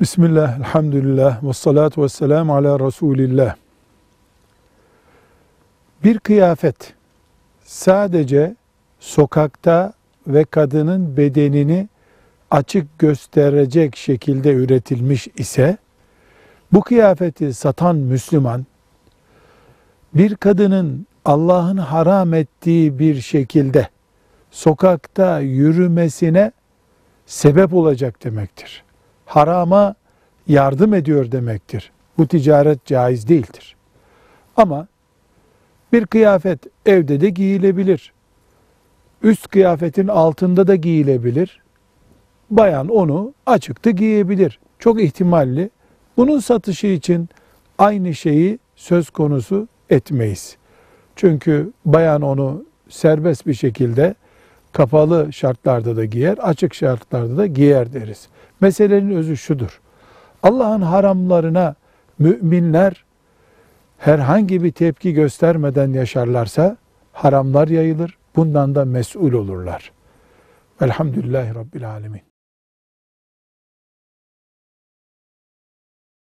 Bismillah, elhamdülillah, ve salatu ve selamu ala Resulillah. Bir kıyafet sadece sokakta ve kadının bedenini açık gösterecek şekilde üretilmiş ise, bu kıyafeti satan Müslüman, bir kadının Allah'ın haram ettiği bir şekilde sokakta yürümesine sebep olacak demektir harama yardım ediyor demektir. Bu ticaret caiz değildir. Ama bir kıyafet evde de giyilebilir. Üst kıyafetin altında da giyilebilir. Bayan onu açıkta giyebilir. Çok ihtimalli. Bunun satışı için aynı şeyi söz konusu etmeyiz. Çünkü bayan onu serbest bir şekilde kapalı şartlarda da giyer, açık şartlarda da giyer deriz. Meselenin özü şudur. Allah'ın haramlarına müminler herhangi bir tepki göstermeden yaşarlarsa haramlar yayılır. Bundan da mesul olurlar. Velhamdülillahi Rabbil Alemin.